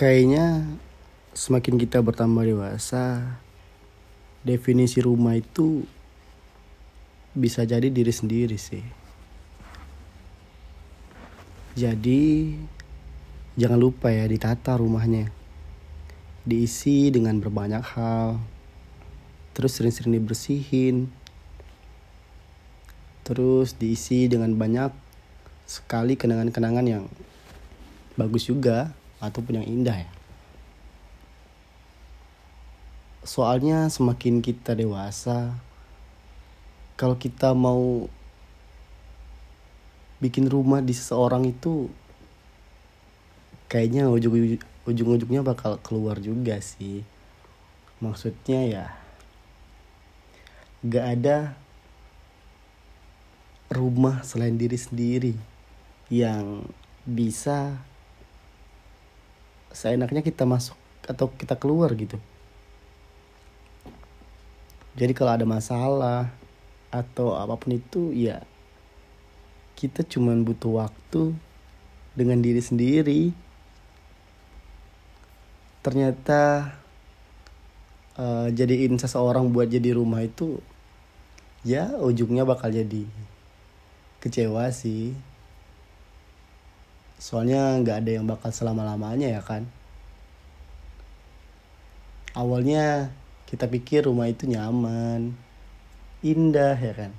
Kayaknya semakin kita bertambah dewasa, definisi rumah itu bisa jadi diri sendiri sih. Jadi jangan lupa ya ditata rumahnya. Diisi dengan berbanyak hal. Terus sering-sering dibersihin. Terus diisi dengan banyak sekali kenangan-kenangan yang bagus juga ataupun yang indah ya. Soalnya semakin kita dewasa, kalau kita mau bikin rumah di seseorang itu kayaknya ujung ujung-ujungnya bakal keluar juga sih. Maksudnya ya gak ada rumah selain diri sendiri yang bisa seenaknya kita masuk atau kita keluar gitu. Jadi kalau ada masalah atau apa pun itu ya kita cuman butuh waktu dengan diri sendiri. Ternyata uh, jadiin seseorang buat jadi rumah itu ya ujungnya bakal jadi kecewa sih soalnya nggak ada yang bakal selama lamanya ya kan? Awalnya kita pikir rumah itu nyaman indah ya kan?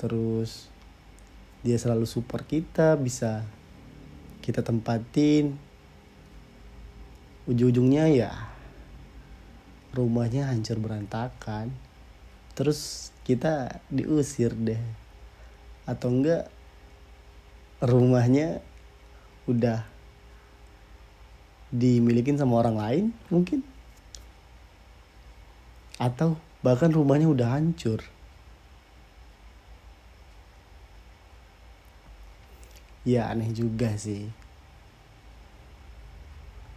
Terus dia selalu support kita bisa kita tempatin. Ujung-ujungnya ya rumahnya hancur berantakan. Terus kita diusir deh. Atau enggak rumahnya udah dimilikin sama orang lain mungkin. Atau bahkan rumahnya udah hancur. Ya aneh juga sih.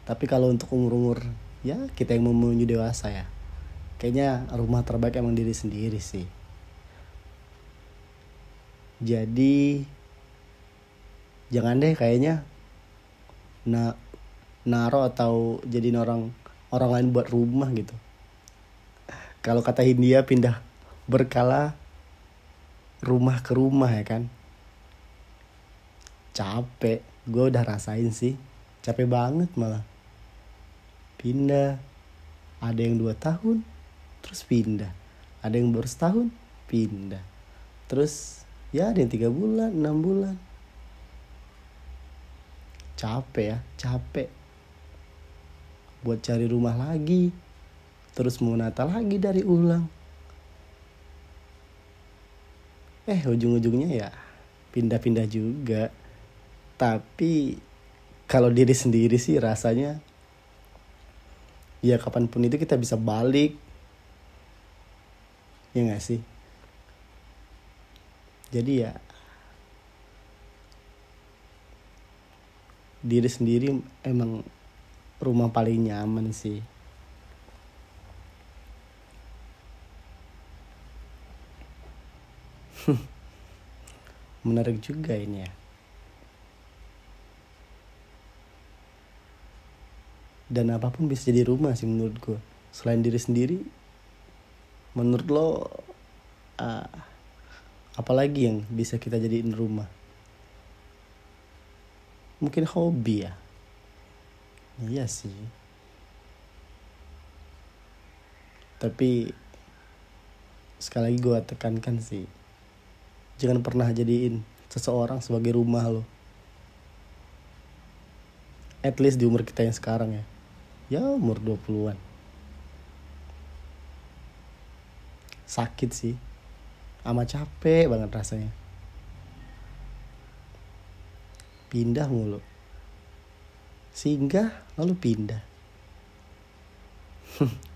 Tapi kalau untuk umur-umur ya kita yang menuju dewasa ya. Kayaknya rumah terbaik emang diri sendiri sih. Jadi jangan deh kayaknya na naro atau jadi orang orang lain buat rumah gitu. Kalau kata Hindia pindah berkala rumah ke rumah ya kan. Capek gue udah rasain sih. Capek banget malah. Pindah ada yang dua tahun terus pindah. Ada yang baru setahun pindah. Terus ya ada yang tiga bulan enam bulan capek ya capek. Buat cari rumah lagi terus mau menata lagi dari ulang. Eh ujung-ujungnya ya pindah-pindah juga. Tapi kalau diri sendiri sih rasanya ya kapan pun itu kita bisa balik. Ya gak sih? Jadi ya diri sendiri emang rumah paling nyaman sih. Menarik juga ini ya. Dan apa pun bisa jadi rumah sih menurut gue selain diri sendiri menurut lo uh, apalagi yang bisa kita jadiin rumah mungkin hobi ya? Iya sih. Tapi sekali lagi gue tekankan sih jangan pernah jadiin seseorang sebagai rumah lo. At least di umur kita yang sekarang ya. Ya umur 20-an sakit sih. Ama capek banget rasanya pindah mulu. Singgah lalu pindah